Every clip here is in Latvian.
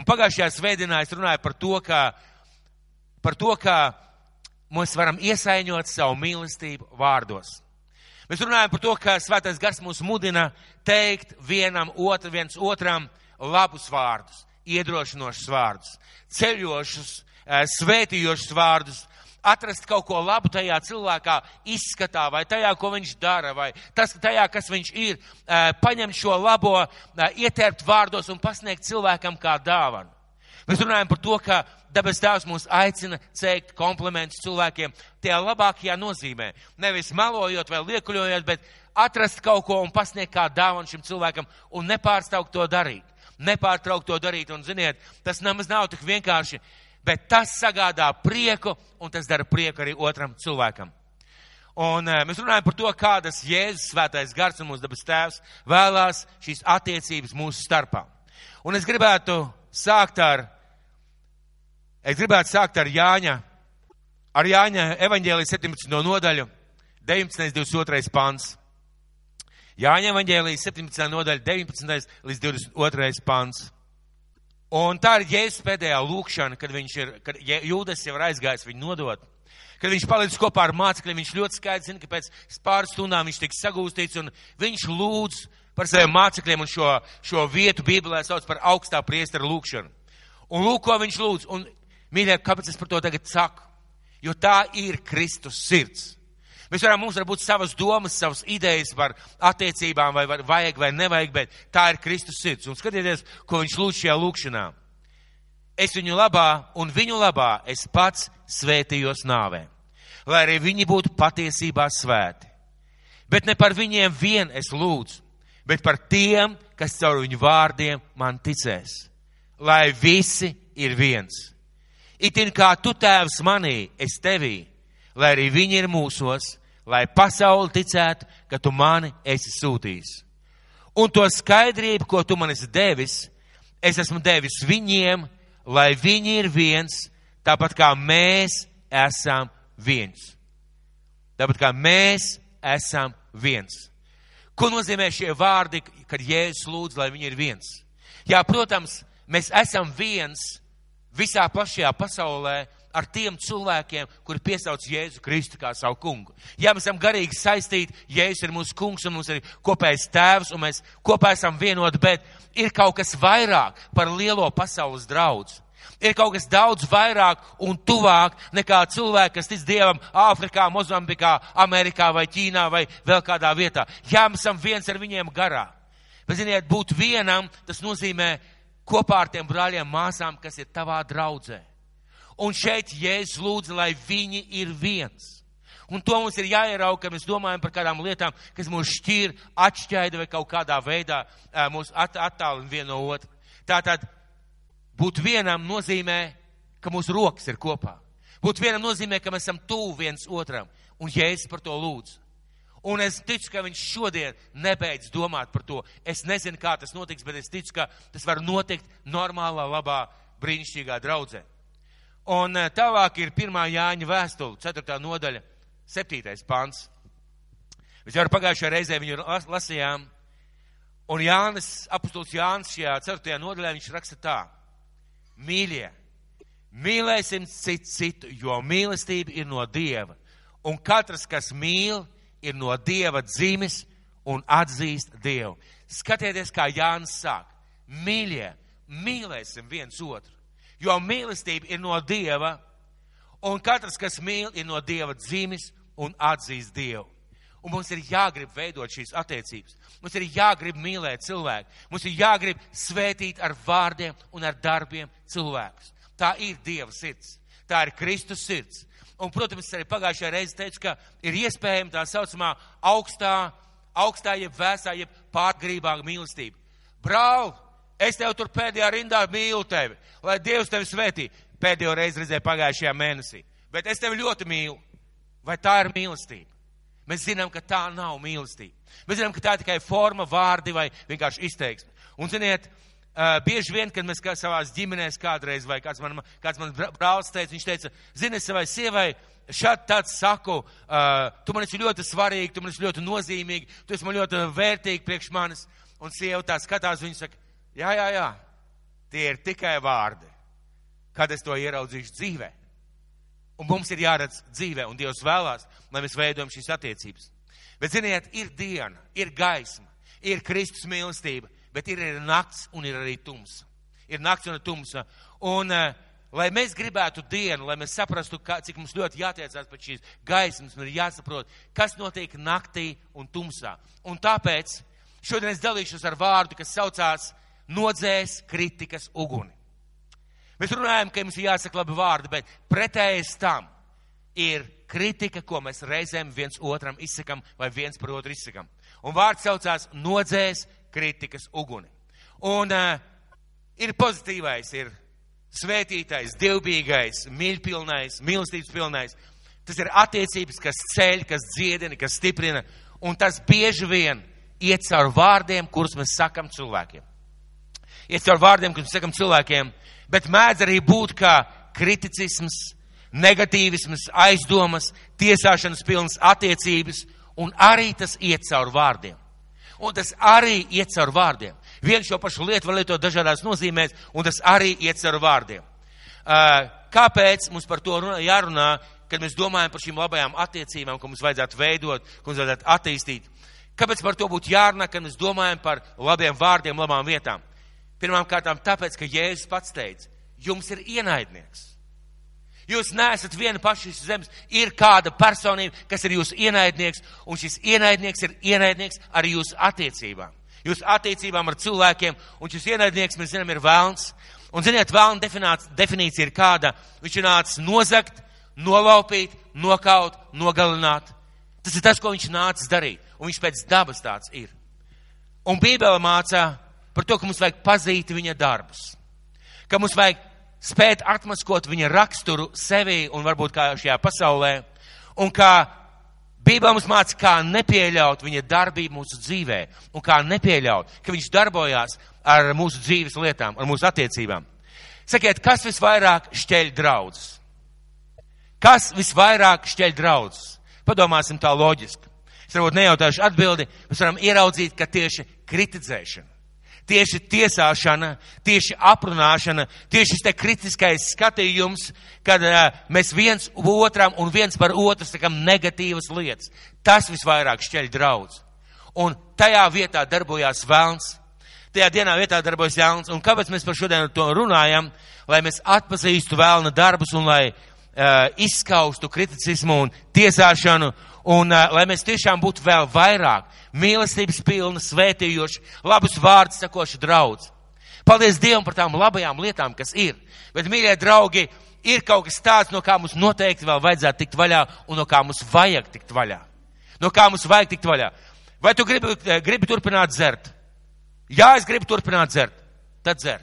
Un pagājušajā svētdienā es runāju par to, ka, par to, ka mēs varam iesaiņot savu mīlestību vārdos. Mēs runājam par to, ka svētais gars mūs mudina teikt vienam otru, viens otram labus vārdus, iedrošinošus vārdus, ceļošus, eh, svētījošus vārdus, atrast kaut ko labu tajā cilvēkā izskatā, vai tajā, ko viņš dara, vai tas, tajā, kas viņš ir, paņemt šo labo, ietērpt vārdos un pasniegt cilvēkam kā dāvanu. Mēs runājam par to, ka dabas tēvs mūs aicina teikt komplimentus cilvēkiem tajā labākajā nozīmē. Nevis melojot vai liekuļojot, bet atrast kaut ko un pasniegt kā dāvanu šim cilvēkam un nepārstaukt to darīt. Nepārtraukt to darīt, un ziniet, tas nemaz nav tik vienkārši bet tas sagādā prieku, un tas dara prieku arī otram cilvēkam. Un uh, mēs runājam par to, kādas Jēzus svētais gars un mūsu dabas tēvs vēlās šīs attiecības mūsu starpā. Un es gribētu sākt ar, es gribētu sākt ar Jāņa, ar Jāņa evaņģēlijas 17. nodaļu, 19. 22. pants. Jāņa evaņģēlijas 17. nodaļa, 19. līdz 22. pants. Un tā ir Jēzus pēdējā lūkšana, kad viņš ir, kad Jūdas jau ir aizgājis viņu nodot. Kad viņš palicis kopā ar mācekļiem, viņš ļoti skaidri zina, ka pēc pāris stundām viņš tiks sagūstīts un viņš lūdz par saviem mācekļiem un šo, šo vietu Bībelē sauc par augstā priestara lūkšanu. Un lūk, ko viņš lūdz. Un, mīļie, kāpēc es par to tagad saku? Jo tā ir Kristus sirds. Mēs varam, mums var būt savas domas, savas idejas par attiecībām, vai var, vajag vai nevajag, bet tā ir Kristus sirds. Un skatieties, ko viņš lūdz šajā lūkšanā. Es viņu labā un viņu labā es pats svētījos nāvē, lai arī viņi būtu patiesībā svēti. Bet ne par viņiem vien es lūdzu, bet par tiem, kas caur viņu vārdiem man ticēs. Lai visi ir viens. Itin kā tu tēvs manī, es tevī, lai arī viņi ir mūsos, lai pasauli ticētu, ka tu mani esi sūtījis. Un to skaidrību, ko tu man esi devis, es esmu devis viņiem, lai viņi ir viens, tāpat kā mēs esam viens. Tāpat kā mēs esam viens. Ko nozīmē šie vārdi, kad Jēzus lūdz, lai viņi ir viens? Jā, protams, mēs esam viens visā plašajā pasaulē, ar tiem cilvēkiem, kuri piesauc Jēzu Kristu kā savu kungu. Ja mēs esam garīgi saistīti, Jēzus ir mūsu kungs un mums ir kopējs tēvs un mēs kopā esam vienoti, bet ir kaut kas vairāk par lielo pasaules draudz. Ir kaut kas daudz vairāk un tuvāk nekā cilvēki, kas tic Dievam Āfrikā, Mozambikā, Amerikā vai Ķīnā vai vēl kādā vietā. Jā, mēs esam viens ar viņiem garā. Bet, ziniet, būt vienam, tas nozīmē kopā ar tiem brāļiem, māsām, kas ir tavā draudzē. Un šeit Jēzus lūdza, lai viņi ir viens. Un to mums ir jāierauga, kad mēs domājam par kādām lietām, kas mūs šķir, atšķaida vai kaut kādā veidā mūs at attālina vienu no otru. Tātad būt vienam nozīmē, ka mūsu rokas ir kopā. Būt vienam nozīmē, ka mēs esam tuvu viens otram. Un Jēzus par to lūdz. Un es ticu, ka viņš šodien nebeidz domāt par to. Es nezinu, kā tas notiks, bet es ticu, ka tas var notikt normālā, labā, brīnišķīgā draudzē. Un eh, tālāk ir pirmā Jāņa vēstule, 4. nodaļa, 7. pants. Mēs jau pagājušajā reizē viņu lasījām. Un Jānis, apustulis Jānis šajā 4. nodaļā, viņš raksta tā. Mīļie, mīlēsim citu citu, jo mīlestība ir no Dieva. Un katrs, kas mīl, ir no Dieva dzimis un atzīst Dievu. Skatieties, kā Jānis sāk. Mīļie, mīlēsim viens otru jo mīlestība ir no Dieva, un katrs, kas mīl, ir no Dieva dzimis un atzīst Dievu. Un mums ir jāgrib veidot šīs attiecības. Mums ir jāgrib mīlēt cilvēku. Mums ir jāgrib svētīt ar vārdiem un ar darbiem cilvēkus. Tā ir Dieva sirds. Tā ir Kristus sirds. Un, protams, es arī pagājušajā reizē teicu, ka ir iespējama tā saucamā augstā, augstā jeb vēsā, jeb pārgrībā mīlestība. Brāl, Es tev tur pēdējā rindā mīlu tevi, lai Dievs tevi svētī. Pēdējo reizi redzēju pagājušajā mēnesī. Bet es tevi ļoti mīlu. Vai tā ir mīlestība? Mēs zinām, ka tā nav mīlestība. Mēs zinām, ka tā ir tikai forma, vārdi vai vienkārši izteiksme. Un, ziniet, bieži vien, kad mēs kā savās ģimenēs kādreiz, vai kāds man, kāds man brālis teica, viņš teica, zini, savai sievai, šādi tāds saku, tu man esi ļoti svarīgi, tu man esi ļoti nozīmīgi, tu esi man ļoti vērtīgi priekš manis. Un sieva tā skatās, viņa saka, Jā, jā, jā. tie ir tikai vārdi, kad es to ieraudzīšu dzīvē. Un mums ir jāredz dzīvē, un Dievs vēlās, lai mēs veidojam šīs attiecības. Bet, ziniet, ir diena, ir gaisma, ir Kristus mīlestība, bet ir arī nakts un ir arī tumsa. Ir nakts un ir tumsa. Un, uh, lai mēs gribētu dienu, lai mēs saprastu, kā, cik mums ļoti jātiecās pēc šīs gaismas, un ir jāsaprot, kas notiek naktī un tumsā. Un tāpēc šodien es dalīšos ar vārdu, kas saucās nodzēs kritikas uguni. Mēs runājam, ka mums ir jāsaka labi vārdi, bet pretējais tam ir kritika, ko mēs reizēm viens otram izsakam vai viens par otru izsakam. Un vārds saucās nodzēs kritikas uguni. Un uh, ir pozitīvais, ir svētītais, dievbijīgais, mīļpilnais, mīlestības pilnais. Tas ir attiecības, kas ceļ, kas dziedina, kas stiprina, un tas bieži vien iet caur vārdiem, kurus mēs sakam cilvēkiem. Iet caur vārdiem, mēs sakam cilvēkiem, bet mēdz arī būt kā kriticisms, negatīvisms, aizdomas, tiesāšanas pilnas attiecības, un arī tas iet caur vārdiem. Un tas arī iet caur vārdiem. Vienu šo pašu lietu var lietot dažādās nozīmēs, un tas arī iet caur vārdiem. Kāpēc mums par to jārunā, kad mēs domājam par šīm labajām attiecībām, ko mums vajadzētu veidot, ko mums vajadzētu attīstīt? Kāpēc par to būtu jārunā, kad mēs domājam par labiem vārdiem, labām vietām? Pirmām kārtām tāpēc, ka Jēzus pats teica, jums ir ienaidnieks. Jūs neesat viena paša šīs zemes, ir kāda personība, kas ir jūsu ienaidnieks, un šis ienaidnieks ir ienaidnieks arī jūsu attiecībām jūsu attiecībām ar cilvēkiem, un šis ienaidnieks, mēs zinām, ir vēlns. Un, ziniet, vēlna definīcija ir kāda, viņš ir nācis nozagt, nolaupīt, nokaut, nogalināt. Tas ir tas, ko viņš nācis darīt, un viņš pēc dabas tāds ir. Un Bībele mācā par to, ka mums vajag pazīt viņa darbus, ka mums vajag spēt atmaskot viņa raksturu sevī un varbūt kā šajā pasaulē, un kā Bībelē mums māca, kā nepieļaut viņa darbību mūsu dzīvē un kā nepieļaut, ka viņš darbojās ar mūsu dzīves lietām, ar mūsu attiecībām. Sakiet, kas visvairāk šķeļ draudzes? Kas visvairāk šķeļ draudzes? Padomāsim tā loģiski. Es varbūt nejautāšu atbildi, mēs varam ieraudzīt, ka tieši kritizēšana tieši tiesāšana, tieši aprunāšana, tieši šis te kritiskais skatījums, kad uh, mēs viens otram un viens par otru sakam negatīvas lietas. Tas visvairāk šķeļ draudz. Un tajā vietā darbojās vēlns. Tajā dienā vietā darbojas jauns. Un kāpēc mēs par šodienu to runājam? Lai mēs atpazīstu vēlna darbus un lai uh, izskaustu kriticismu un tiesāšanu un uh, lai mēs tiešām būtu vēl vairāk mīlestības pilni, svētījoši, labus vārdus sakoši draudz. Paldies Dievam par tām labajām lietām, kas ir. Bet, mīļie draugi, ir kaut kas tāds, no kā mums noteikti vēl vajadzētu tikt vaļā un no kā mums vajag tikt vaļā. No kā mums vajag tikt vaļā. Vai tu gribi, eh, gribi turpināt dzert? Jā, es gribu turpināt dzert. Tad dzer.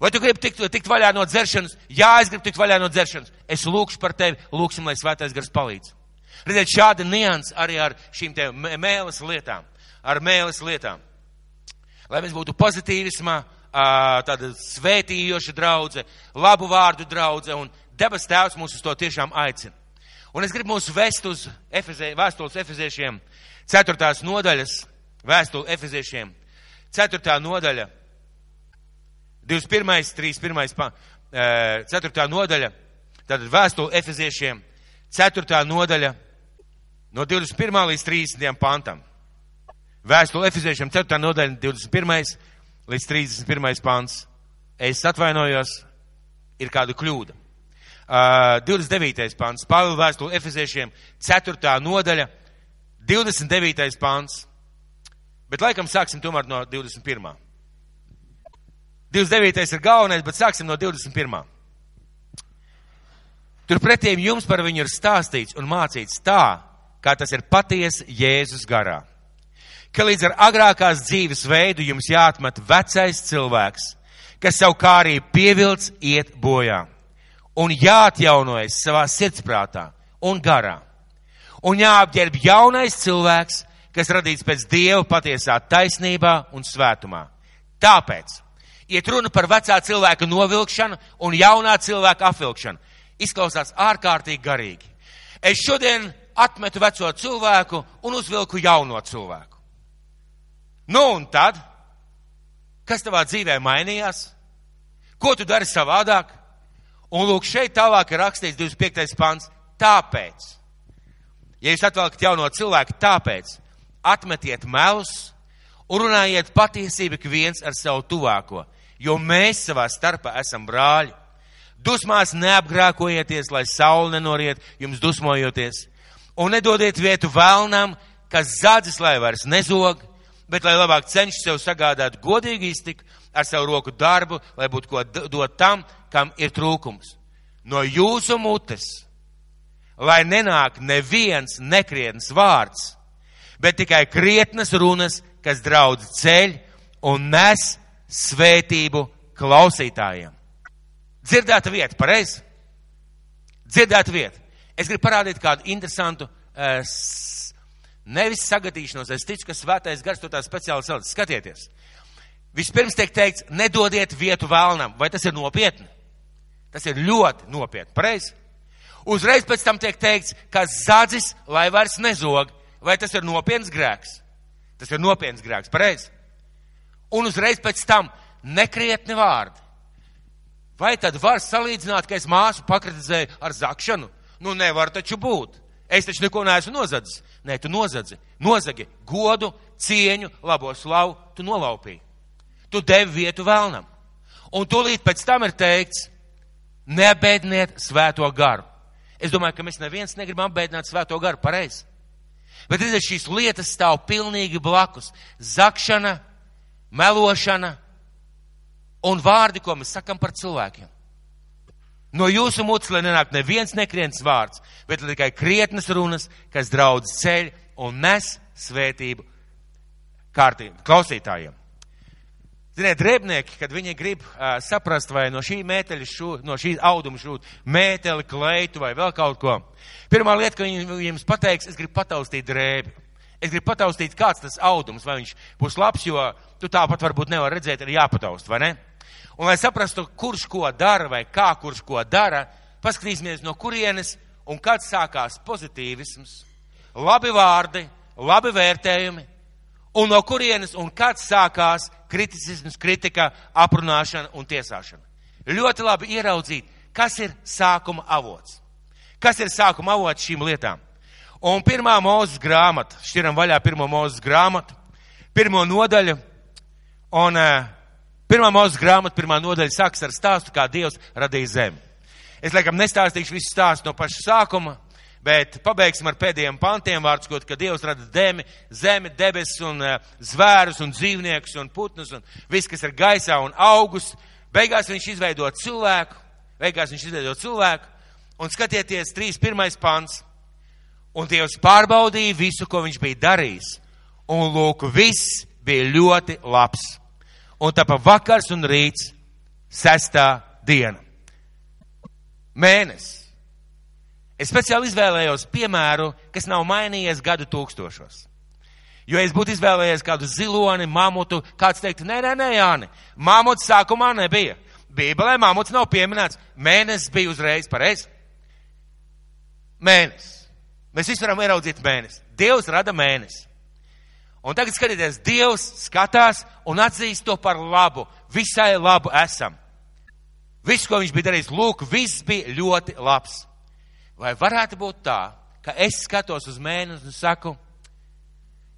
Vai tu gribi tikt, tikt vaļā no dzeršanas? Jā, es gribu tikt vaļā no dzeršanas. Es lūkšu par tevi, lūksim, lai svētais gars palīdz. Redziet, šāda nians arī ar šīm te mēles lietām, ar mēles lietām. Lai mēs būtu pozitīvismā, tāda svētījoša draudze, labu vārdu draudze, un debes tēvs mūs uz to tiešām aicina. Un es gribu mūs vest uz Efezē, vēstules efeziešiem, ceturtās nodaļas, vēstuli efeziešiem, ceturtā nodaļa, 21. 31. ceturtā nodaļa, tātad vēstuli efeziešiem, ceturtā nodaļa, no 21. līdz 30. pantam. Vēstule Efeziešiem 4. nodaļa 21. līdz 31. pants. Es atvainojos, ir kāda kļūda. Uh, 29. pants. Pāvila vēstule Efeziešiem 4. nodaļa 29. pants. Bet laikam sāksim tomēr no 21. 29. ir galvenais, bet sāksim no 21. Turpretī jums par viņu ir stāstīts un mācīts tā, kā tas ir patiesi Jēzus garā. Ka līdz ar agrākās dzīves veidu jums jāatmet vecais cilvēks, kas savu kā arī pievilc iet bojā, un jāatjaunojas savā sirdsprātā un garā, un jāapģērb jaunais cilvēks, kas radīts pēc Dieva patiesā taisnībā un svētumā. Tāpēc, iet runa par vecā cilvēka novilkšanu un jaunā cilvēka apvilkšanu, izklausās ārkārtīgi garīgi. Es šodien atmetu veco cilvēku un uzvilku jauno cilvēku. Nu un tad? Kas tavā dzīvē mainījās? Ko tu dari savādāk? Un lūk, šeit tālāk ir rakstīts 25. pants. Tāpēc, ja jūs atvēlkat jauno cilvēku, tāpēc atmetiet melus un runājiet patiesību ik viens ar savu tuvāko, jo mēs savā starpā esam brāļi. Dusmās neapgrākojieties, lai saule nenoriet jums dusmojoties, un nedodiet vietu vēlnam, kas zādzis, lai vairs nezog, bet lai labāk cenšas sev sagādāt godīgi iztiku ar savu roku darbu, lai būtu ko dot tam, kam ir trūkums. No jūsu mutes, lai nenāk neviens nekrietns vārds, bet tikai krietnas runas, kas draudz ceļ un nes svētību klausītājiem. Dzirdēta vieta, pareizi? Dzirdēta vieta. Es gribu parādīt kādu interesantu, uh, nevis sagadīšanos, es ticu, ka svētais gars to tā speciāli sauc. Skatieties. Vispirms tiek teikts, nedodiet vietu vēlnam. Vai tas ir nopietni? Tas ir ļoti nopietni, pareizi? Uzreiz pēc tam tiek teikts, ka zadzis, lai vairs nezog. Vai tas ir nopietns grēks? Tas ir nopietns grēks, pareizi? Un uzreiz pēc tam nekrietni vārdi. Vai tad var salīdzināt, ka es māsu pakritizēju ar zakšanu? Nu, nevar taču būt. Es taču neko neesmu nozadzis. Nē, tu nozadzi. Nozagi godu, cieņu, labo slavu, tu nolaupīji. Tu devi vietu vēlnam. Un tūlīt pēc tam ir teikts, nebēdniet svēto garu. Es domāju, ka mēs neviens negribam apbēdināt svēto garu pareizi. Bet šīs lietas stāv pilnīgi blakus. Zakšana, melošana, un vārdi, ko mēs sakam par cilvēkiem. No jūsu mutes, lai nenāk neviens nekriens vārds, bet tikai krietnas runas, kas draudz ceļ un nes svētību kārtību, klausītājiem. Ziniet, drēbnieki, kad viņi grib uh, saprast, vai no šī mēteļa šūt, no šī auduma šūt mēteli, kleitu vai vēl kaut ko. Pirmā lieta, ko viņi jums pateiks, es gribu pataustīt drēbi. Es gribu pataustīt, kāds tas audums, vai viņš būs labs, jo tu tāpat varbūt nevar redzēt, ir jāpataust, vai ne? Un lai saprastu, kurš ko dara vai kā kurš ko dara, paskatīsimies no kurienes un kad sākās pozitīvisms, labi vārdi, labi vērtējumi, un no kurienes un kad sākās kriticisms, kritika, aprunāšana un tiesāšana. Ļoti labi ieraudzīt, kas ir sākuma avots. Kas ir sākuma avots šīm lietām? Un pirmā mūzes grāmata, šķiram vaļā pirmo mūzes grāmatu, pirmo nodaļu, un uh, pirmā mūzes grāmata, pirmā nodaļa sāks ar stāstu, kā Dievs radīja zemi. Es laikam nestāstīšu visu stāstu no paša sākuma, Bet pabeigsim ar pēdējiem pantiem vārds, kaut, ka Dievs rada demi, zemi, debesis un uh, zvērus un dzīvniekus un putnus un viss, kas ir gaisā un augus. Beigās viņš izveido cilvēku, beigās viņš izveido cilvēku un skatieties, trīs pirmais pants. Un Dievs pārbaudīja visu, ko viņš bija darījis. Un lūk, viss bija ļoti labs. Un tāpēc vakars un rīts, sestā diena. Mēnesis Es speciāli izvēlējos piemēru, kas nav mainījies gadu tūkstošos. Jo es būtu izvēlējies kādu ziloni, mamutu, kāds teiktu, nē, nē, nē, Jāni, mamuts sākumā nebija. Bībelē mamuts nav pieminēts, mēnesis bija uzreiz pareizi. Mēnesis. Mēs visi varam ieraudzīt mēnesi. Dievs rada mēnesi. Un tagad skatieties, Dievs skatās un atzīst to par labu. Visai labu esam. Viss, ko viņš bija darījis, lūk, viss bija ļoti labs. Vai varētu būt tā, ka es skatos uz mēnesi un saku,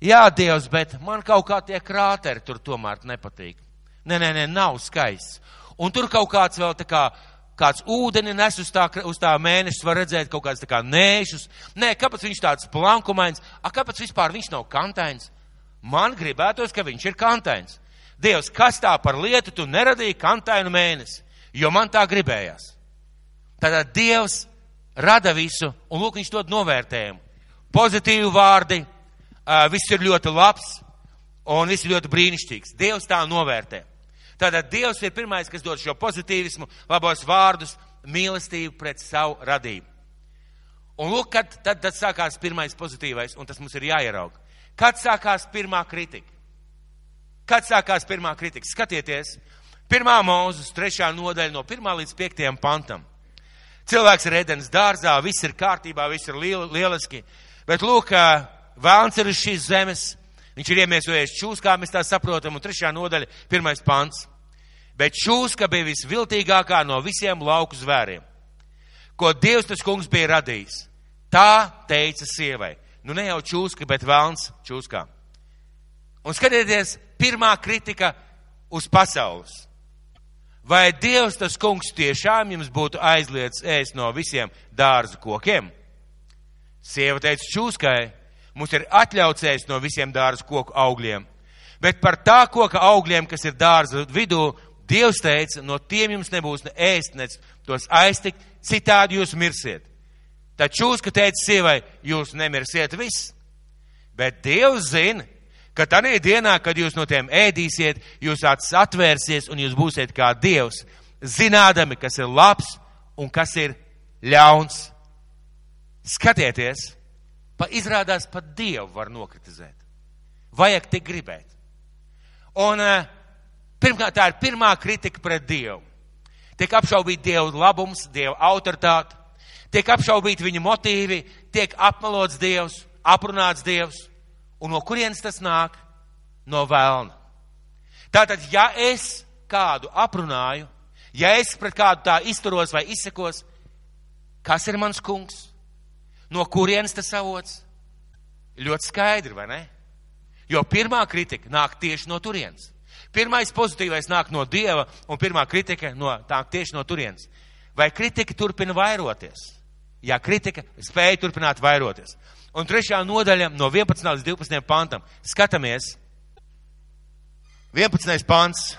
jā, Dievs, bet man kaut kā tie krāteri tur tomēr nepatīk. Nē, nē, nē, nav skaists. Un tur kaut kāds vēl tā kā, kāds ūdeni nes uz tā, uz tā mēnesis, var redzēt kaut kāds tā kā nēšus. Nē, kāpēc viņš tāds plankumains? A, kāpēc vispār viņš nav kantains? Man gribētos, ka viņš ir kantains. Dievs, kas tā par lietu tu neradīji kantainu mēnesi? Jo man tā gribējās. Tātad Dievs rada visu, un lūk, viņš dod novērtējumu. Pozitīvi vārdi, viss ir ļoti labs, un viss ir ļoti brīnišķīgs. Dievs tā novērtē. Tātad Dievs ir pirmais, kas dod šo pozitīvismu, labos vārdus, mīlestību pret savu radību. Un lūk, kad tad, tad sākās pirmais pozitīvais, un tas mums ir jāierauga. Kad sākās pirmā kritika? Kad sākās pirmā kritika? Skatieties, pirmā mūzes trešā nodaļa no pirmā līdz piektajam pantam. Cilvēks ir ēdienas dārzā, viss ir kārtībā, viss ir lieliski. Bet lūk, vēlns ir uz šīs zemes, Viņš ir iemiesojies čūskā, mēs tā saprotam, un trešā nodaļa, pirmais pants. Bet čūska bija visviltīgākā no visiem lauku zvēriem, ko Dievs tas kungs bija radījis. Tā teica sievai. Nu ne jau čūska, bet velns čūskā. Un skatieties, pirmā kritika uz pasaules. Vai Dievs tas kungs tiešām jums būtu aizliedz ēst no visiem dārza kokiem? Sieva teica čūskai, mums ir atļauts ēst no visiem dārza koku augļiem, bet par tā koka augļiem, kas ir dārza vidū, Dievs teica, no tiem jums nebūs ne ēst, ne tos aiztikt, citādi jūs mirsiet. Tad čūska teica sievai, jūs nemirsiet viss. Bet Dievs zina, ka tādā dienā, kad jūs no tiem ēdīsiet, jūs acis atvērsies un jūs būsiet kā Dievs, zinādami, kas ir labs un kas ir ļauns. Skatieties, pa izrādās pat Dievu var nokritizēt. Vajag tik gribēt. Un pirmkārt, tā ir pirmā kritika pret Dievu. Tiek apšaubīt Dieva labums, Dieva autoritāte, tiek apšaubīt viņa motīvi, tiek apmelots Dievs, aprunāts Dievs. Un no kurienes tas nāk? No vēlna. Tātad, ja es kādu aprunāju, ja es pret kādu tā izturos vai izsekos, kas ir mans kungs? No kurienes tas avots? Ļoti skaidri, vai ne? Jo pirmā kritika nāk tieši no turienes. Pirmais pozitīvais nāk no Dieva, un pirmā kritika no, nāk tieši no turienes. Vai kritika turpina vairoties? Ja kritika spēja turpināt vairoties. Un trešā nodaļa no 11 līdz 12 pantam. Skatāmies. 11. pants.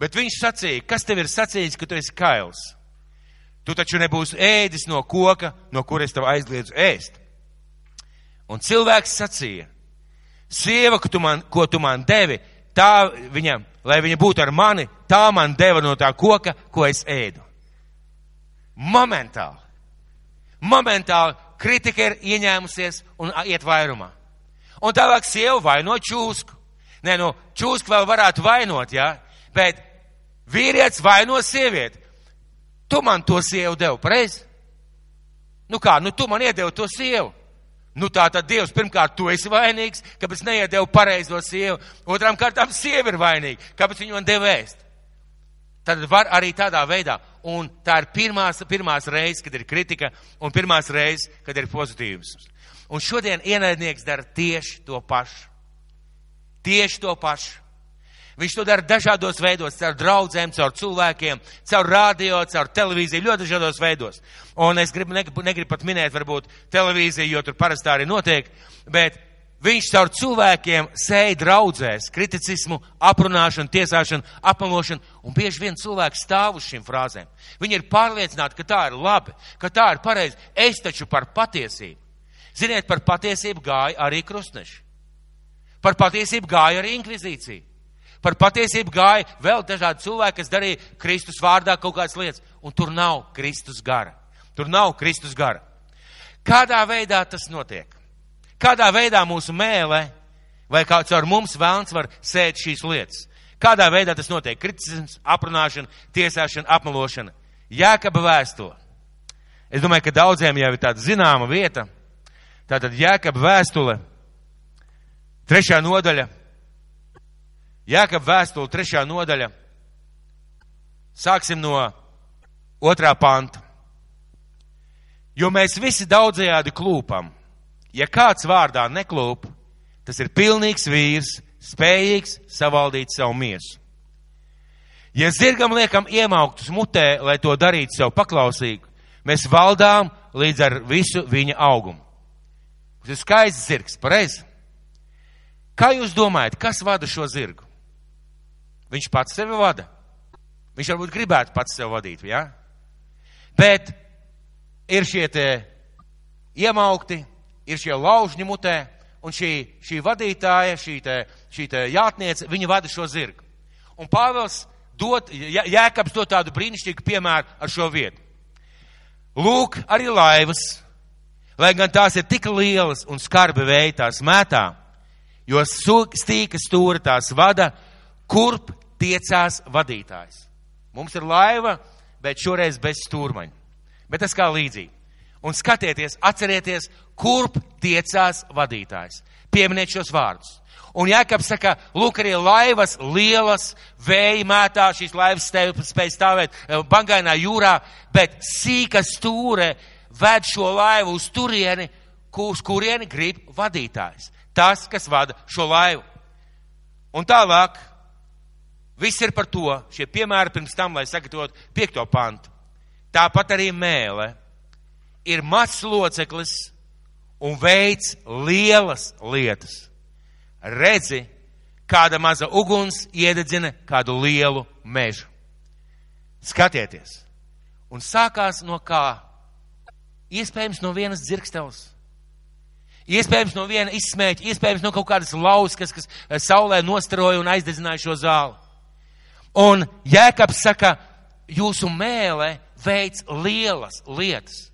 Bet viņš sacīja, kas tev ir sacījis, ka tu esi kails? Tu taču nebūsi ēdis no koka, no kuras tev aizliedzu ēst. Un cilvēks sacīja, sieva, ko tu man, ko tu man devi, tā viņam, lai viņa būtu ar mani, tā man deva no tā koka, ko es ēdu. Momentāli. Momentāli kritika ir ieņēmusies un iet vairumā. Un tālāk sieva vaino čūsku. Nē, nu, čūsku vēl varētu vainot, jā, ja? bet vīrietis vaino sievieti. Tu man to sievu devu, pareizi? Nu kā, nu tu man iedevi to sievu. Nu tā tad Dievs, pirmkārt, tu esi vainīgs, kāpēc neiedevu pareizo sievu. Otram kārtām sieva ir vainīga, kāpēc viņu man deva ēst. Tad var arī tādā veidā. Un tā ir pirmās, pirmās reizes, kad ir kritika, un pirmās reizes, kad ir pozitīvs. Un šodien ienaidnieks dara tieši to pašu. Tieši to pašu. Viņš to dara dažādos veidos, caur draugiem, caur cilvēkiem, caur radio, caur televīziju, ļoti dažādos veidos. Un es gribu, negribu, negribu pat minēt, varbūt televīziju, jo tur parasti tā arī notiek, bet Viņš caur cilvēkiem sēja draudzēs, kriticismu, aprunāšanu, tiesāšanu, apmelošanu, un bieži vien cilvēks stāv uz šīm frāzēm. Viņi ir pārliecināti, ka tā ir labi, ka tā ir pareizi. Es taču par patiesību. Ziniet, par patiesību gāja arī krustneši. Par patiesību gāja arī inkvizīcija. Par patiesību gāja vēl dažādi cilvēki, kas darīja Kristus vārdā kaut kādas lietas, un tur nav Kristus gara. Tur nav Kristus gara. Kādā veidā tas notiek? Kādā veidā mūsu mēlē vai kāds ar mums vēlns var sēt šīs lietas? Kādā veidā tas notiek? Kriticisms, aprunāšana, tiesāšana, apmelošana. Jēkaba vēstule. Es domāju, ka daudziem jau ir tāda zināma vieta. Tātad Jēkaba vēstule, trešā nodaļa. Jēkaba vēstule, trešā nodaļa. Sāksim no otrā panta. Jo mēs visi daudzējādi klūpam Ja kāds vārdā neklūp, tas ir pilnīgs vīrs, spējīgs savaldīt savu miesu. Ja zirgam liekam iemauktus mutē, lai to darītu sev paklausīgu, mēs valdām līdz ar visu viņa augumu. Tas ir skaists zirgs, pareizi? Kā jūs domājat, kas vada šo zirgu? Viņš pats sevi vada. Viņš varbūt gribētu pats sevi vadīt, jā? Ja? Bet ir šie te iemaukti, ir šie laužņi mutē, un šī, šī vadītāja, šī, te, šī te jātniece, viņa vada šo zirgu. Un Pāvils dod, Jēkabs dod tādu brīnišķīgu piemēru ar šo vietu. Lūk, arī laivas, lai gan tās ir tik lielas un skarbi vēji tās mētā, jo stīka stūra tās vada, kurp tiecās vadītājs. Mums ir laiva, bet šoreiz bez stūrmaņa. Bet tas kā līdzīgi. Un skatieties, atcerieties, kurp tiecās vadītājs. Pieminiet šos vārdus. Un Jēkabs saka, lūk, arī laivas lielas, vēja mētā, šīs laivas spēj stāvēt eh, bangainā jūrā, bet sīka stūre ved šo laivu uz turieni, uz kurieni grib vadītājs. Tas, kas vada šo laivu. Un tālāk, viss ir par to, šie piemēri pirms tam, lai sagatavotu piekto pantu. Tāpat arī mēle ir mazs loceklis un veids lielas lietas redzi, kāda maza uguns iededzina kādu lielu mežu. Skatieties! Un sākās no kā? Iespējams no vienas dzirkstevas. Iespējams no viena izsmēķa, iespējams no kaut kādas lauskas, kas eh, saulē nostaroja un aizdedzināja šo zāli. Un Jēkabs saka, jūsu mēlē veids lielas lietas.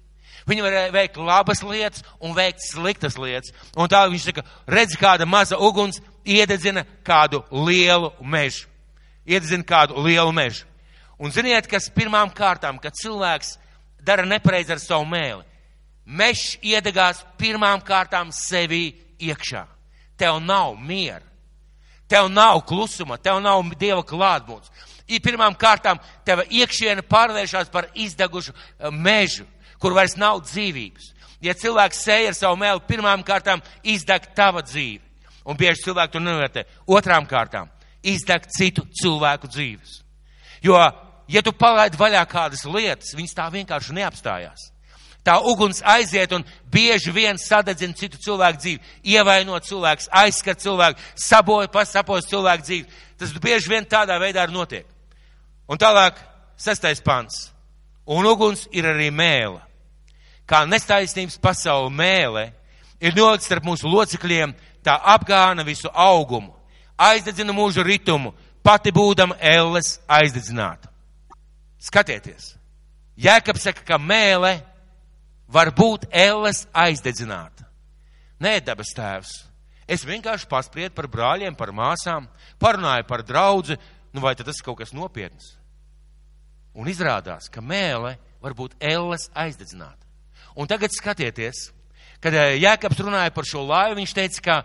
Viņi var veikt labas lietas un veikt sliktas lietas. Un tā viņš saka, redz kāda maza uguns iededzina kādu lielu mežu. Iededzina kādu lielu mežu. Un ziniet, kas pirmām kārtām, kad cilvēks dara nepareizi ar savu mēli, mežs iedegās pirmām kārtām sevī iekšā. Tev nav miera. Tev nav klusuma, tev nav dieva klātbūtnes. Pirmām kārtām teva iekšiena pārvēršas par izdegušu eh, mežu kur vairs nav dzīvības. Ja cilvēks sēja ar savu mēlu, pirmām kārtām izdeg tava dzīve. Un bieži cilvēki to nenovērtē. Otrām kārtām izdeg citu cilvēku dzīves. Jo, ja tu palaidi vaļā kādas lietas, viņas tā vienkārši neapstājās. Tā uguns aiziet un bieži vien sadedzina citu cilvēku dzīvi, ievaino cilvēku, aizskar cilvēku, saboja, pasapos cilvēku dzīvi. Tas bieži vien tādā veidā arī notiek. Un tālāk, sestais pants. Un uguns ir arī mēla kā nestaisnības pasaule mēlē, ir nolikts starp mūsu locekļiem, tā apgāna visu augumu, aizdedzina mūžu ritumu, pati būdama elles aizdedzināta. Skatieties, Jēkabs saka, ka mēlē var būt elles aizdedzināta. Nē, dabas tēvs, es vienkārši paspriedu par brāļiem, par māsām, parunāju par draudzi, nu vai tas kaut kas nopietns? Un izrādās, ka mēlē var būt elles aizdedzināta. Un tagad skatieties, kad eh, Jēkabs runāja par šo laivu, viņš teica, ka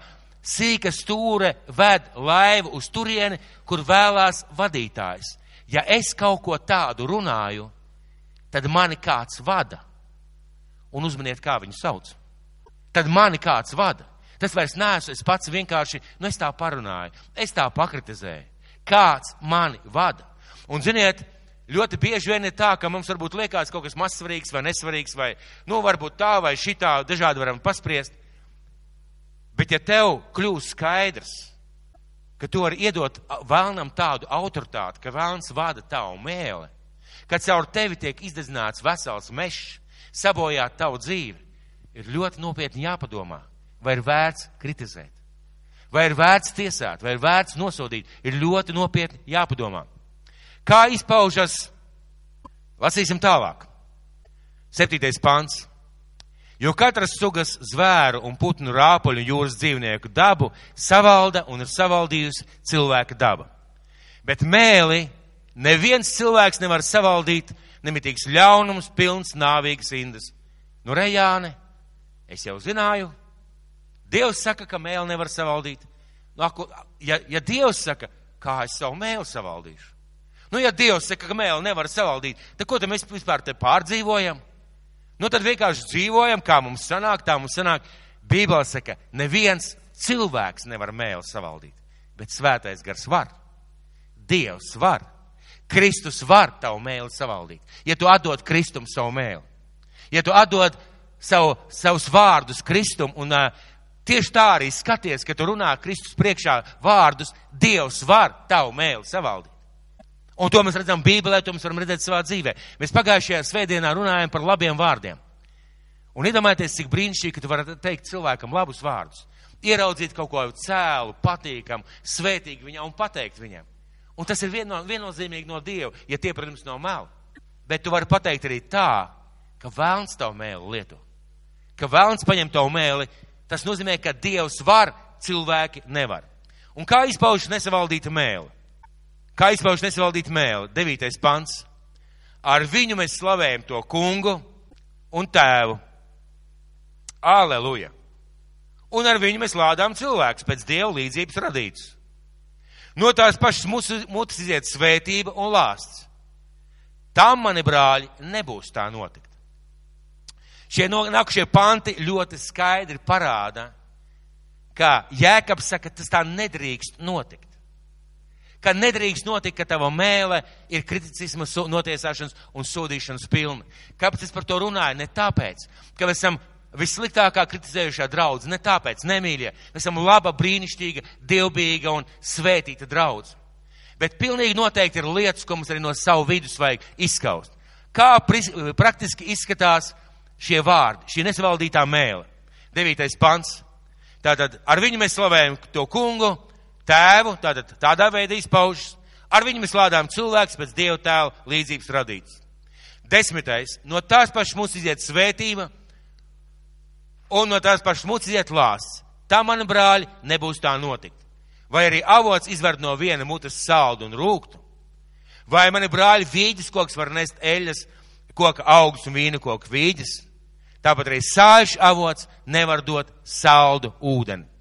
sīka stūre ved laivu uz turieni, kur vēlās vadītājs. Ja es kaut ko tādu runāju, tad mani kāds vada. Un uzmaniet, kā viņu sauc. Tad mani kāds vada. Tas vairs neesmu es pats vienkārši, nu es tā parunāju, es tā pakritizēju. Kāds mani vada. Un ziniet, Ļoti bieži vien ir tā, ka mums varbūt liekas kaut kas mazsvarīgs vai nesvarīgs, vai, nu, varbūt tā vai šitā, dažādi varam paspriest. Bet ja tev kļūs skaidrs, ka tu vari iedot vēlnam tādu autoritāti, ka vēlns vada tavu mēli, ka caur tevi tiek izdedzināts vesels mešs, sabojāt tavu dzīvi, ir ļoti nopietni jāpadomā, vai ir vērts kritizēt, vai ir vērts tiesāt, vai ir vērts nosodīt, ir ļoti nopietni jāpadomā. Kā izpaužas? Lasīsim tālāk. Septītais pants. Jo katras sugas zvēru un putnu rāpuļu jūras dzīvnieku dabu savalda un ir savaldījusi cilvēka daba. Bet mēli neviens cilvēks nevar savaldīt, nemitīgs ļaunums, pilns nāvīgas indas. Nu, Rejāne, es jau zināju, Dievs saka, ka mēli nevar savaldīt. Nu, ja, ja Dievs saka, kā es savu mēli savaldīšu? Nu, ja Dievs saka, ka mēli nevar savaldīt, tad ko tad mēs vispār te pārdzīvojam? Nu, tad vienkārši dzīvojam, kā mums sanāk, tā mums sanāk. Bībele saka, neviens cilvēks nevar mēli savaldīt, bet svētais gars var. Dievs var. Kristus var tavu mēli savaldīt. Ja tu atdod Kristum savu mēli, ja tu atdod savu, savus vārdus Kristum un uh, tieši tā arī skaties, ka tu runā Kristus priekšā vārdus, Dievs var tavu mēli savaldīt. Un to mēs redzam Bībelē, to mēs varam redzēt savā dzīvē. Mēs pagājušajā svētdienā runājam par labiem vārdiem. Un iedomājieties, cik brīnišķīgi, ka tu vari teikt cilvēkam labus vārdus. Ieraudzīt kaut ko cēlu, patīkamu, svētīgu viņam un pateikt viņam. Un tas ir vieno, viennozīmīgi no Dieva, ja tie, protams, nav meli. Bet tu vari pateikt arī tā, ka vēlns tavu mēli lieto. Ka vēlns paņem tavu mēli, tas nozīmē, ka Dievs var, cilvēki nevar. Un kā izpaužas nesavaldīta mēli? Kā izpauž nesavaldīt mēli? Devītais pants. Ar viņu mēs slavējam to kungu un tēvu. Aleluja! un ar viņu mēs lādām cilvēkus pēc Dieva līdzības radītus. No tās pašas mutes iziet svētība un lāsts. Tam, mani brāļi, nebūs tā notikt. Šie nākušie panti ļoti skaidri parāda, ka Jēkabs saka, tas tā nedrīkst notikt. Ka nedrīkst notikt, ka tava mēle ir kriticisma, notiesāšanas un sodīšanas pilna. Kāpēc es par to runāju? Ne tāpēc, ka mēs esam vissliktākā kritizējušā draudz. Ne tāpēc, nemīļie, mēs esam laba, brīnišķīga, dievbijīga un svētīta draudz. Bet pilnīgi noteikti ir lietas, ko mums arī no savu vidus vajag izskaust. Kā praktiski izskatās šie vārdi, šī nesavaldītā mēle? Devītais pants. Tātad ar viņu mēs slavējam to kungu, tēvu, tātad tādā veidā izpaužas. Ar viņu mēs lādām cilvēks pēc Dieva tēla līdzības radīts. Desmitais. No tās pašas mums iziet svētība, un no tās pašas mucas iet lāsts. Tā, mani brāļi, nebūs tā notikt. Vai arī avots izver no viena mutes saldu un rūktu? Vai mani brāļi vīģis koks var nest eļas, koka augus un vīna koka vīģis? Tāpat arī sāļš avots nevar dot saldu ūdeni.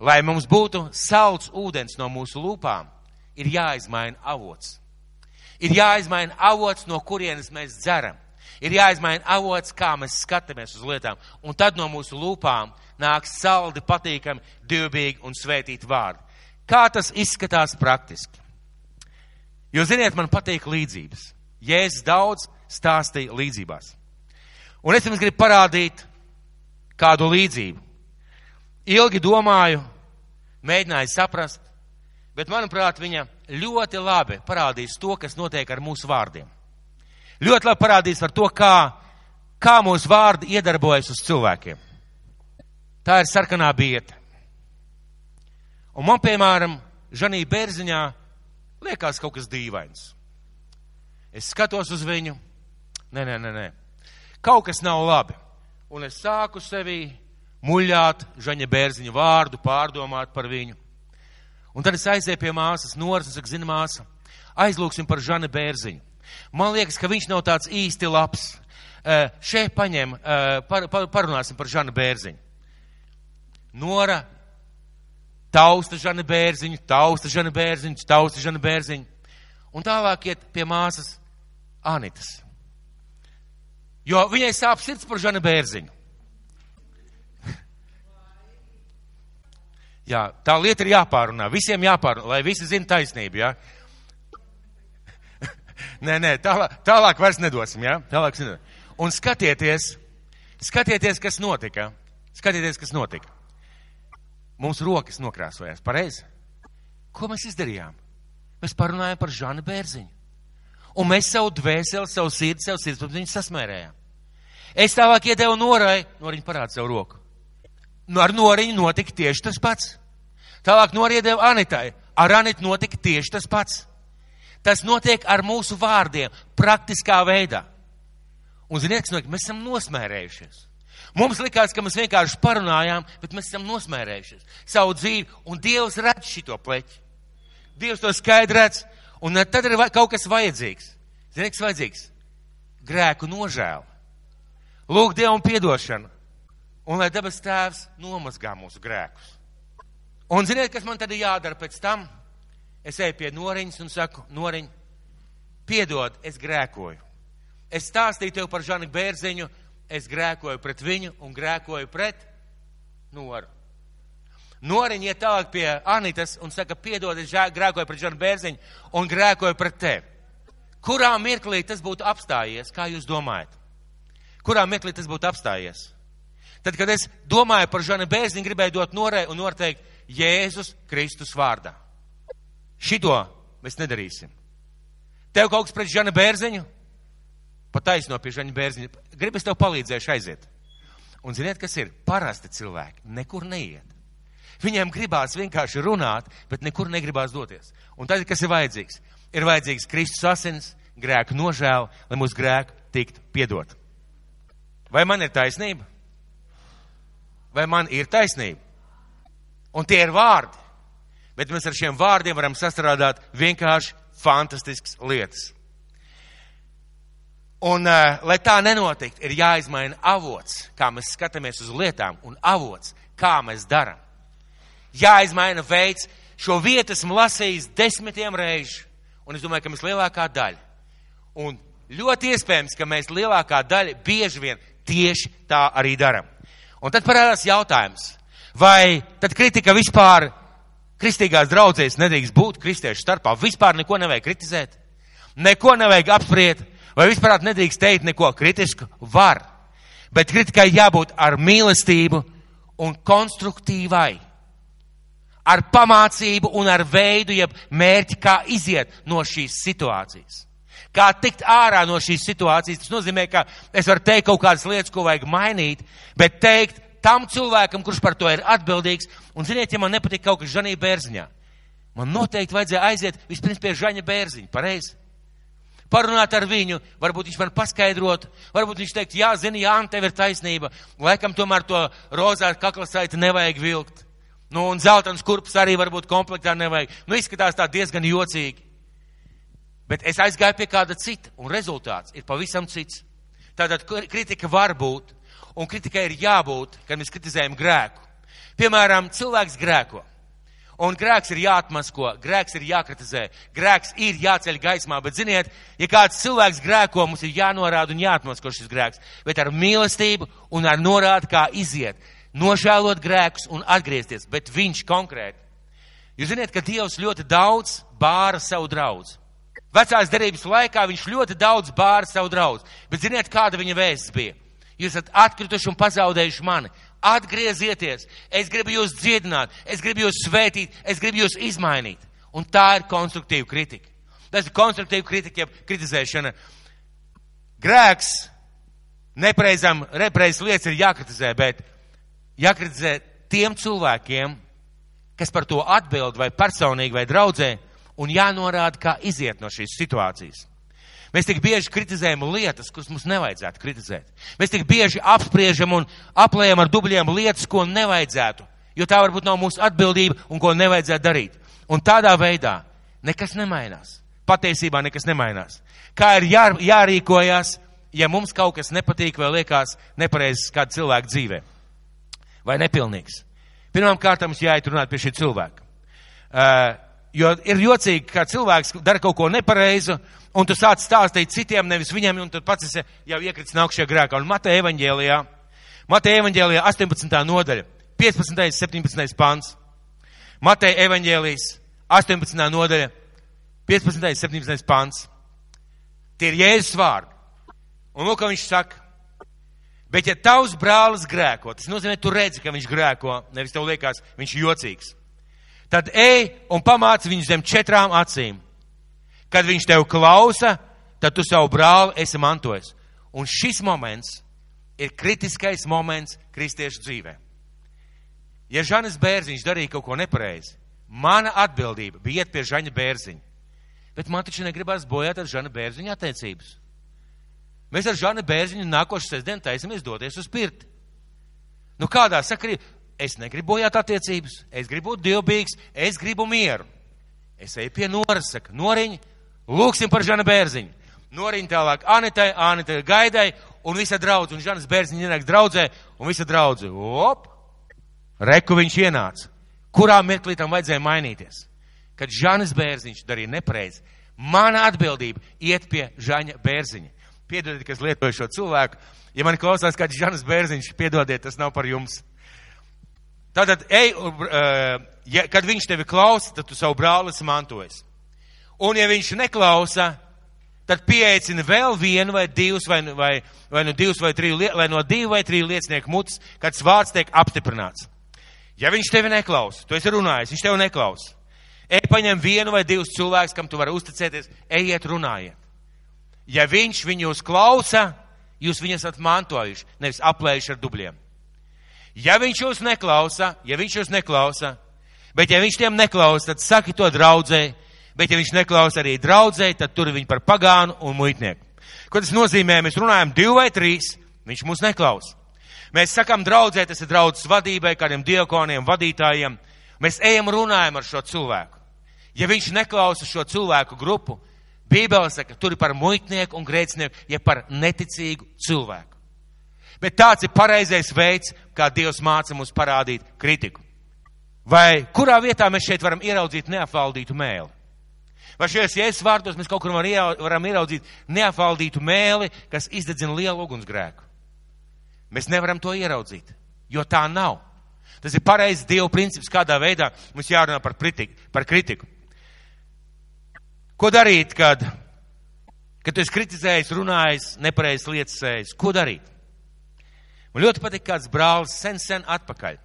Lai mums būtu salds ūdens no mūsu lūpām, ir jāizmaina avots. Ir jāizmaina avots, no kurienes mēs dzeram ir jāizmaina avots, kā mēs skatāmies uz lietām. Un tad no mūsu lūpām nāks saldi, patīkami, dievbijīgi un svētīti vārdi. Kā tas izskatās praktiski? Jo, ziniet, man patīk līdzības. Jēzus daudz stāstīja līdzībās. Un es jums gribu parādīt kādu līdzību. Ilgi domāju, mēģināju saprast, bet, manuprāt, viņa ļoti labi parādīs to, kas notiek ar mūsu vārdiem ļoti labi parādīs par to, kā, kā mūsu vārdi iedarbojas uz cilvēkiem. Tā ir sarkanā bieta. Un man, piemēram, Žanī Bērziņā liekas kaut kas dīvains. Es skatos uz viņu, nē, nē, nē, nē. kaut kas nav labi. Un es sāku sevi muļāt Žaņa Bērziņa vārdu, pārdomāt par viņu. Un tad es aizēju pie māsas Noras un saku, zina māsa, aizlūksim par Žana Bērziņu. Man liekas, ka viņš nav tāds īsti labs. Šeit paņem, par, par, parunāsim par Žanu Bērziņu. Nora tausta Žana Bērziņu, tausta Žana Bērziņu, tausta Žana Bērziņu. Un tālāk iet pie māsas Anitas. Jo viņai sāp sirds par Žana Bērziņu. Jā, tā lieta ir jāpārunā. Visiem jāpārunā, lai visi zina taisnību. Jā. Nē, nē, tālāk, tālāk vairs nedosim, jā? Tālāk nedosim. Un skatieties, skatieties, kas notika. Skatieties, kas notika. Mums rokas nokrāsojās, pareizi? Ko mēs izdarījām? Mēs parunājām par Žanu Bērziņu. Un mēs savu dvēseli, savu sirdi, savu sirds, viņu sasmērējām. Es tālāk iedevu norai, noriņu parāda savu roku. Nu, ar noriņu notika tieši tas pats. Tālāk noriedevu Anitai. Ar Anitu notika tieši tas pats. Tas notiek ar mūsu vārdiem, praktiskā veidā. Un, ziniet, kas notiek? Mēs esam nosmērējušies. Mums likās, ka mēs vienkārši parunājām, bet mēs esam nosmērējušies savu dzīvi, un Dievs redz šito pleķi. Dievs to skaidri redz, un tad ir kaut kas vajadzīgs. Ziniet, kas vajadzīgs? Grēku nožēla. Lūk, Dievam piedošana, un lai debes tēvs nomazgā mūsu grēkus. Un ziniet, kas man tad ir jādara pēc tam? Es eju pie noriņas un saku, noriņ, piedod, es grēkoju. Es stāstīju tev par Žanu Bērziņu, es grēkoju pret viņu un grēkoju pret Noru. Noriņ iet tālāk pie Anitas un saka, piedod, es grēkoju pret Žanu Bērziņu un grēkoju pret tevi. Kurā mirklī tas būtu apstājies, kā jūs domājat? Kurā mirklī tas būtu apstājies? Tad, kad es domāju par Žanu Bērziņu, gribēju dot norē un noteikt Jēzus Kristus vārdā. Šito mēs nedarīsim. Tev kaut kas pret Žana Bērziņu? Pataisno pie Žana Bērziņa. Gribas tev palīdzēšu aiziet. Un ziniet, kas ir? Parasti cilvēki nekur neiet. Viņiem gribās vienkārši runāt, bet nekur negribās doties. Un tad, kas ir vajadzīgs? Ir vajadzīgs Kristus asins, grēku nožēla, lai mūsu grēku tiktu piedot. Vai man ir taisnība? Vai man ir taisnība? Un tie ir vārdi bet mēs ar šiem vārdiem varam sastrādāt vienkārši fantastiskas lietas. Un, uh, lai tā nenotiktu, ir jāizmaina avots, kā mēs skatāmies uz lietām, un avots kā mēs darām. Jāizmaina veids, šo vietu esmu lasījis desmitiem reižu, un es domāju, ka mēs lielākā daļa. Un ļoti iespējams, ka mēs lielākā daļa bieži vien tieši tā arī darām. Un tad parādās jautājums, vai tad kritika vispār kristīgās draudzēs nedrīkst būt kristiešu starpā, vispār neko nevajag kritizēt, neko nevajag apspriest, vai vispār nedrīkst teikt neko kritisku? Var. Bet kritikai jābūt ar mīlestību un konstruktīvai ar pamācību un ar veidu, jeb mērķi, kā iziet no šīs situācijas. Kā tikt ārā no šīs situācijas, tas nozīmē, ka es varu teikt kaut kādas lietas, ko vajag mainīt, bet teikt tam cilvēkam, kurš par to ir atbildīgs, un ziniet, ja man nepatīk kaut kas Žanī Bērziņā, man noteikti vajadzēja aiziet vispirms pie Žaņa Bērziņa, pareizi? Parunāt ar viņu, varbūt viņš man paskaidrot, varbūt viņš teikt, jā, zini, jā, tev ir taisnība, laikam tomēr to rozā kaklasaiti nevajag vilkt. Nu, un zeltains kurpes arī varbūt komplektā nevajag. Nu, izskatās tā diezgan jocīgi. Bet es aizgāju pie kāda cita, un rezultāts ir pavisam cits. Tātad kritika var būt, un kritikai ir jābūt, kad mēs kritizējam grēku. Piemēram, cilvēks grēko. Un grēks ir jāatmasko, grēks ir jākritizē, grēks ir jāceļ gaismā, bet ziniet, ja kāds cilvēks grēko, mums ir jānorāda un jāatmasko šis grēks, bet ar mīlestību un ar norādu, kā iziet nožēlot grēkus un atgriezties, bet viņš konkrēti. Jūs zināt, ka Dievs ļoti daudz bāra savu draugu. Vecās derības laikā viņš ļoti daudz bāra savu draugu, bet ziniet, kāda viņa vēsts bija? Jūs esat atkrituši un pazaudējuši mani. Atgriezieties, es gribu jūs dziedināt, es gribu jūs svētīt, es gribu jūs izmainīt. Un tā ir konstruktīva kritika. Tas ir konstruktīva kritika, jeb kritizēšana. Grēks, nepreizam, nepreizas lietas ir jākritizē, bet jākritizē tiem cilvēkiem, kas par to atbild vai personīgi vai draudzē, un jānorāda, kā iziet no šīs situācijas. Mēs tik bieži kritizējam lietas, kuras mums nevajadzētu kritizēt. Mēs tik bieži apspriežam un aplējam ar dubļiem lietas, ko nevajadzētu, jo tā varbūt nav mūsu atbildība un ko nevajadzētu darīt. Un tādā veidā nekas nemainās. Patiesībā nekas nemainās. Kā ir jā, jārīkojas, ja mums kaut kas nepatīk vai liekas nepareizs kāda cilvēka dzīvē? vai nepilnīgs. Pirmām kārtām mums jāiet runāt pie šī cilvēka. Uh, jo ir jocīgi, ka cilvēks dara kaut ko nepareizu, un tu sāc stāstīt citiem, nevis viņam, un tad pats esi jau iekritis nākšajā grēkā. Un Mateja evaņģēlijā, Mateja evaņģēlijā 18. nodaļa, 15. 17. pants. Mateja evaņģēlijas 18. nodaļa, 15. 17. pants. Tie ir Jēzus vārdi. Un lūk, viņš saka, Bet ja tavs brālis grēko, tas nozīmē, tu redzi, ka viņš grēko, nevis tev liekas, viņš ir jocīgs. Tad ej un pamāci viņu zem četrām acīm. Kad viņš tev klausa, tad tu savu brāli esi mantojis. Un šis moments ir kritiskais moments kristiešu dzīvē. Ja Žanis Bērziņš darīja kaut ko nepareizi, mana atbildība bija iet pie Žaņa Bērziņa. Bet man taču negribas bojāt ar Žana Bērziņa attiecības. Mēs ar Žanu Bērziņu nākošu sestdienu taisamies doties uz pirti. Nu kādā sakarībā? Es negribu bojāt attiecības, es gribu būt dievbijīgs, es gribu mieru. Es eju pie Noras, saka, Noriņa, lūksim par Žanu Bērziņu. Noriņa tālāk Anitai, Anitai Gaidai un visa draudze, un Žanas Bērziņa ienāks draudzē, un visa draudze, op, reku viņš ienāca. Kurā mirklī tam vajadzēja mainīties? Kad Žanas Bērziņš darīja nepareizi, mana atbildība iet pie Žaņa Bērziņa. Piedodiet, kas lietoju šo cilvēku. Ja man klausās kāds Žanas Bērziņš, piedodiet, tas nav par jums. Tātad, ej, ja, kad viņš tevi klausa, tad tu savu brāli esi mantojis. Un ja viņš neklausa, tad pieeicina vēl vienu vai divus, vai, vai, vai, no divus vai trīs, vai no divu vai trīs liecinieku mutes, kad vārds tiek apstiprināts. Ja viņš tevi neklausa, tu esi runājis, viņš tevi neklausa. Ej, paņem vienu vai divus cilvēkus, kam tu vari uzticēties, ejiet, runājiet. Ja viņš viņus klausa, jūs viņus esat mantojuši, nevis aplējuši ar dubļiem. Ja viņš jūs neklausa, ja viņš jūs neklausa, bet ja viņš tiem neklausa, tad saki to draudzē, bet ja viņš neklausa arī draudzē, tad tur viņu par pagānu un muitnieku. Ko tas nozīmē? Mēs runājam divi vai trīs, viņš mūs neklausa. Mēs sakam draudzē, tas ir draudzes vadībai, kādiem diekoniem, vadītājiem. Mēs ejam runājam ar šo cilvēku. Ja viņš neklausa šo cilvēku grupu, Bībele saka, tur ir par muitnieku un grēcinieku, ja par neticīgu cilvēku. Bet tāds ir pareizais veids, kā Dievs māca mums parādīt kritiku. Vai kurā vietā mēs šeit varam ieraudzīt neapvaldītu mēli? Vai šajos jēzus vārdos mēs kaut kur varam ieraudzīt neapvaldītu mēli, kas izdedzina lielu ugunsgrēku? Mēs nevaram to ieraudzīt, jo tā nav. Tas ir pareizs Dieva princips, kādā veidā mums jārunā par, pritiku, par kritiku. Ko darīt, kad, kad tu esi kritizējis, runājis, nepareizs lietas sējis? Ko darīt? Man ļoti patīk kāds brālis sen, sen atpakaļ.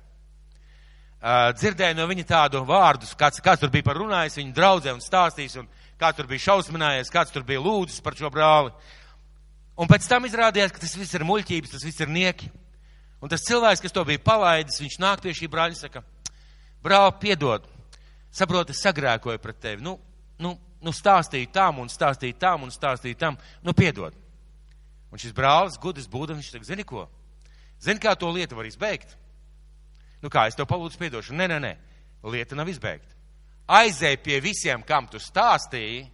Uh, dzirdēju no viņa tādu vārdu, kāds, kāds tur bija par runājis, viņa draudzē un stāstījis, un kāds tur bija šausminājies, kāds tur bija lūdzis par šo brāli. Un pēc tam izrādījās, ka tas viss ir muļķības, tas viss ir nieki. Un tas cilvēks, kas to bija palaidis, viņš nāk pie šī brāļa un saka, brāl, piedod, saproti, sagrēkoju pret tevi. Nu, nu, nu stāstīju tam un stāstīju tam un stāstīju tam, nu piedod. Un šis brālis, gudrs būdams, viņš saka, zini ko? Zini, kā to lietu var izbeigt? Nu kā, es tev palūdzu piedošanu. Nē, nē, nē, lieta nav izbeigta. Aizēj pie visiem, kam tu stāstīji,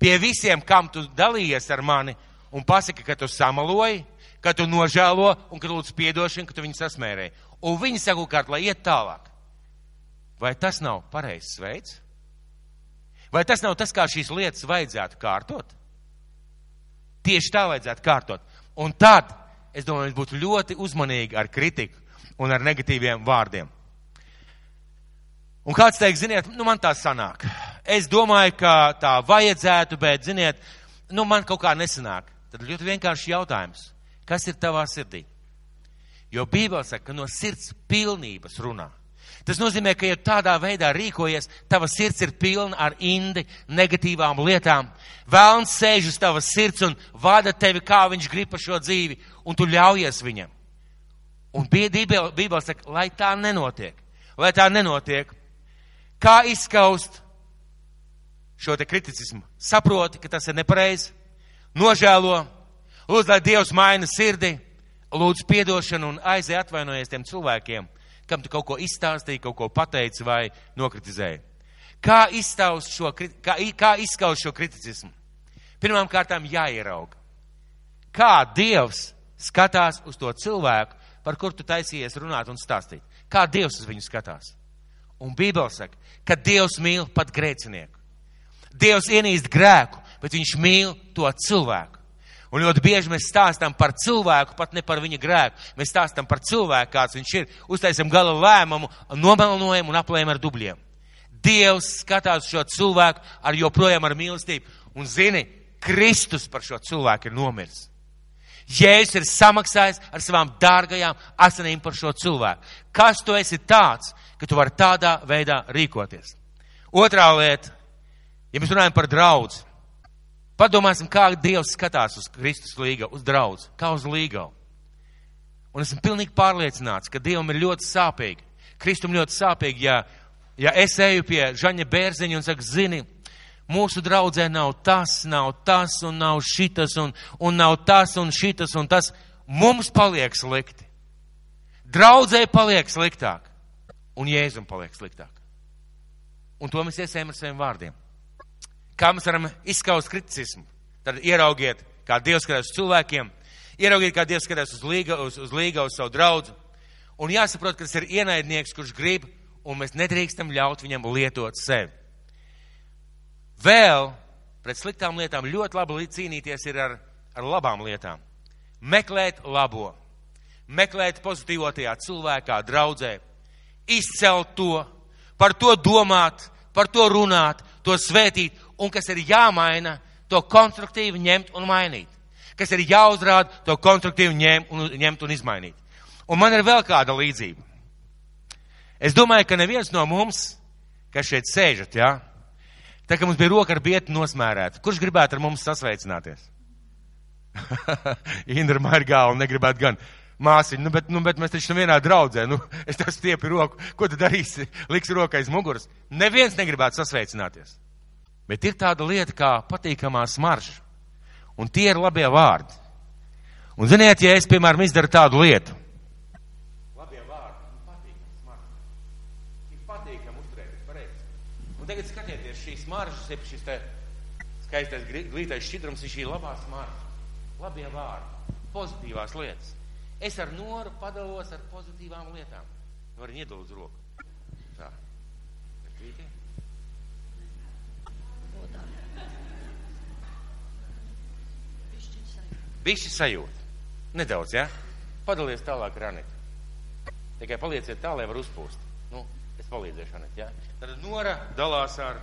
pie visiem, kam tu dalījies ar mani, un pasaki, ka tu samaloji, ka tu nožēlo un ka lūdzu piedošanu, ka tu viņu sasmērēji. Un viņi savukārt, lai iet tālāk. Vai tas nav pareizs veids? Vai tas nav tas, kā šīs lietas vajadzētu kārtot? Tieši tā vajadzētu kārtot. Un tad, es domāju, mēs būtu ļoti uzmanīgi ar kritiku un ar negatīviem vārdiem. Un kāds teiks, ziniet, nu man tā sanāk. Es domāju, ka tā vajadzētu, bet, ziniet, nu man kaut kā nesanāk. Tad ļoti vienkārši jautājums. Kas ir tavā sirdī? Jo Bībele saka, ka no sirds pilnības runā. Tas nozīmē, ka, ja tādā veidā rīkojies, tava sirds ir pilna ar indi, negatīvām lietām. Vēlns sēž uz tavas sirds un vada tevi, kā viņš grib par šo dzīvi, un tu ļaujies viņam. Un Bībele, saka, lai tā nenotiek. Lai tā nenotiek. Kā izskaust šo te kriticismu? Saproti, ka tas ir nepareizi, nožēlo, lūdzu, lai Dievs maina sirdi, lūdzu piedošanu un aizēj atvainojies tiem cilvēkiem, kam tu kaut ko izstāstīji, kaut ko pateici vai nokritizēji. Kā šo, kā, kā izskaust šo kriticismu? Pirmām kārtām jāierauga. Kā Dievs skatās uz to cilvēku, par kur tu taisījies runāt un stāstīt. Kā Dievs uz viņu skatās? Un Bībele saka, ka Dievs mīl pat grēcinieku. Dievs ienīst grēku, bet viņš mīl to cilvēku. Un ļoti bieži mēs stāstām par cilvēku, pat ne par viņa grēku. Mēs stāstām par cilvēku, kāds viņš ir, uztaisam gala lēmumu, nomelnojam un aplējam ar dubļiem. Dievs skatās šo cilvēku ar joprojām ar mīlestību. Un zini, Kristus par šo cilvēku ir nomiris. Jēzus ir samaksājis ar savām dārgajām asinīm par šo cilvēku. Kas tu esi tāds, ka tu vari tādā veidā rīkoties? Otrā lieta, ja mēs runājam par draudz, padomāsim, kā Dievs skatās uz Kristus līgavu, uz draudz, kā uz līgavu. Un esmu pilnīgi pārliecināts, ka Dievam ir ļoti sāpīgi. Kristum ļoti sāpīgi, ja, ja es eju pie Žaņa Bērziņa un saku, zini, Mūsu draudzē nav tas, nav tas un nav šitas un, un nav tas un šitas un tas. Mums paliek slikti. Draudzē paliek sliktāk. Un Jēzum paliek sliktāk. Un to mēs iesējam ar saviem vārdiem. Kā mēs varam izskaust kriticismu? Tad ieraugiet, kā Dievs skatās uz cilvēkiem, ieraugiet, kā Dievs skatās uz līga, uz, uz līga, uz savu draugu. Un jāsaprot, ka tas ir ienaidnieks, kurš grib, un mēs nedrīkstam ļaut viņam lietot sevi. Vēl pret sliktām lietām ļoti labi cīnīties ir ar, ar labām lietām. Meklēt labo, meklēt pozitīvo tajā cilvēkā, draudzē, izcelt to, par to domāt, par to runāt, to svētīt, un kas ir jāmaina, to konstruktīvi ņemt un mainīt. Kas ir jāuzrāda, to konstruktīvi ņemt un, ņemt un izmainīt. Un man ir vēl kāda līdzība. Es domāju, ka neviens no mums, kas šeit sēžat, jā, ja, Tā kā mums bija roka ar bietu nosmērēta. Kurš gribētu ar mums sasveicināties? Indra Margāla negribētu gan. Māsiņa, nu bet, nu, bet mēs taču vienā draudzē, nu, es tev stiepi roku, ko tu darīsi, liks roku aiz muguras. Neviens negribētu sasveicināties. Bet ir tāda lieta kā patīkamā smarža. Un tie ir labie vārdi. Un ziniet, ja es, piemēram, izdaru tādu lietu, Un tagad skatieties, šīs maržas, jeb šis te skaistais glītais šķidrums ir šī labā smarža. Labie vārdi, pozitīvās lietas. Es ar noru padalos ar pozitīvām lietām. Var iedot uz roku. Tā. Vīti? Bišķi sajūta. Nedaudz, jā? Ja? Padalies tālāk, Ranita. Tikai palieciet tā, lai var uzpūst. Nu, es palīdzēšu, Anita, jā? Ja? Tad Nora dalās ar,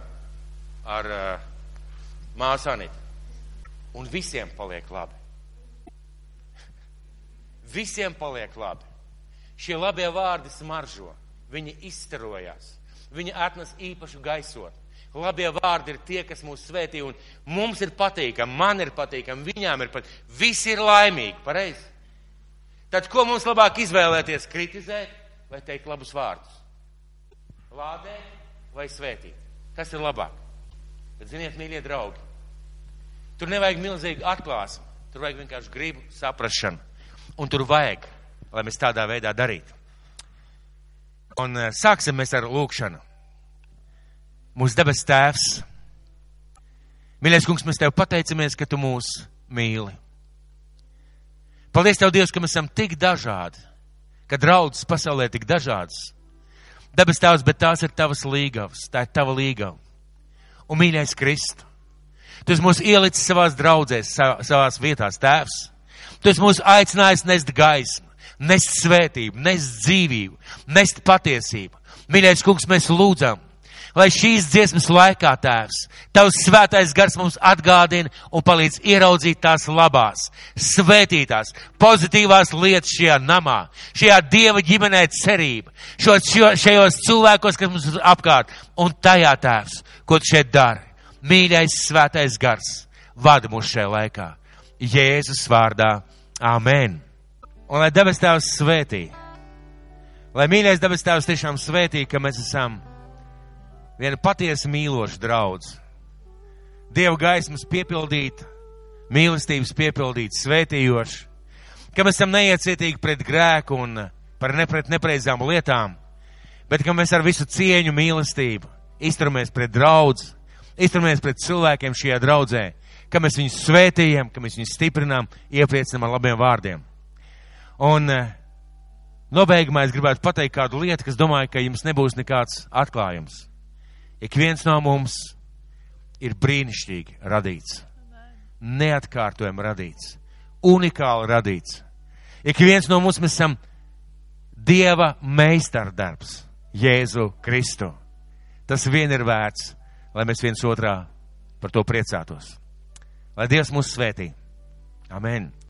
ar uh, māsu Anita. Un visiem paliek labi. Visiem paliek labi. Šie labie vārdi smaržo. Viņi izstarojās. Viņi atnes īpašu gaisot. Labie vārdi ir tie, kas mūs svētī, un mums ir patīkami, man ir patīkami, viņām ir patīkami. Visi ir laimīgi, pareizi. Tad ko mums labāk izvēlēties? Kritizēt vai teikt labus vārdus? Lādēt vai svētīt? Kas ir labāk? Bet, ziniet, mīļie draugi, tur nevajag milzīgu atklāsmu, tur vajag vienkārši gribu, saprašanu. Un tur vajag, lai mēs tādā veidā darītu. Un uh, sāksim mēs ar lūkšanu. Mūsu debes tēvs, mīļais kungs, mēs tev pateicamies, ka tu mūs mīli. Paldies tev, Dievs, ka mēs esam tik dažādi, ka draudzes pasaulē tik dažādas. Debes tēvs, bet tās ir tavas līgavas, tā ir tava līgava. Un mīļais Kristu, tu esi mūs ielicis savās draudzēs, savās vietās, tēvs. Tu esi mūs aicinājis nest gaismu, nest svētību, nest dzīvību, nest patiesību. Mīļais kungs, mēs lūdzam, lai šīs dziesmas laikā, Tēvs, Tavs svētais gars mums atgādina un palīdz ieraudzīt tās labās, svētītās, pozitīvās lietas šajā namā, šajā Dieva ģimenē cerība, šo, šajos cilvēkos, kas mums ir apkārt, un tajā, Tēvs, ko Tu šeit dari. Mīļais svētais gars, vada mūs šajā laikā. Jēzus vārdā. Āmen. Un lai debes tēvs svētī, lai mīļais debes tēvs tiešām svētī, ka mēs esam viena patiesa mīloša draudz. Dieva gaismas piepildīta, mīlestības piepildīta, svētījoša, ka mēs esam neiecietīgi pret grēku un par nepret nepreizām lietām, bet ka mēs ar visu cieņu mīlestību izturamies pret draudz, izturamies pret cilvēkiem šajā draudzē, ka mēs viņus svētījam, ka mēs viņus stiprinām, iepriecinām ar labiem vārdiem. Un nobeigumā es gribētu pateikt kādu lietu, kas domāju, ka jums nebūs nekāds atklājums. Ik viens no mums ir brīnišķīgi radīts, neatkārtojami radīts, unikāli radīts. Ik viens no mums mēs esam Dieva meistardarbs, Jēzu Kristu. Tas vien ir vērts, lai mēs viens otrā par to priecātos. Lai Dievs mūs svētī. Amen.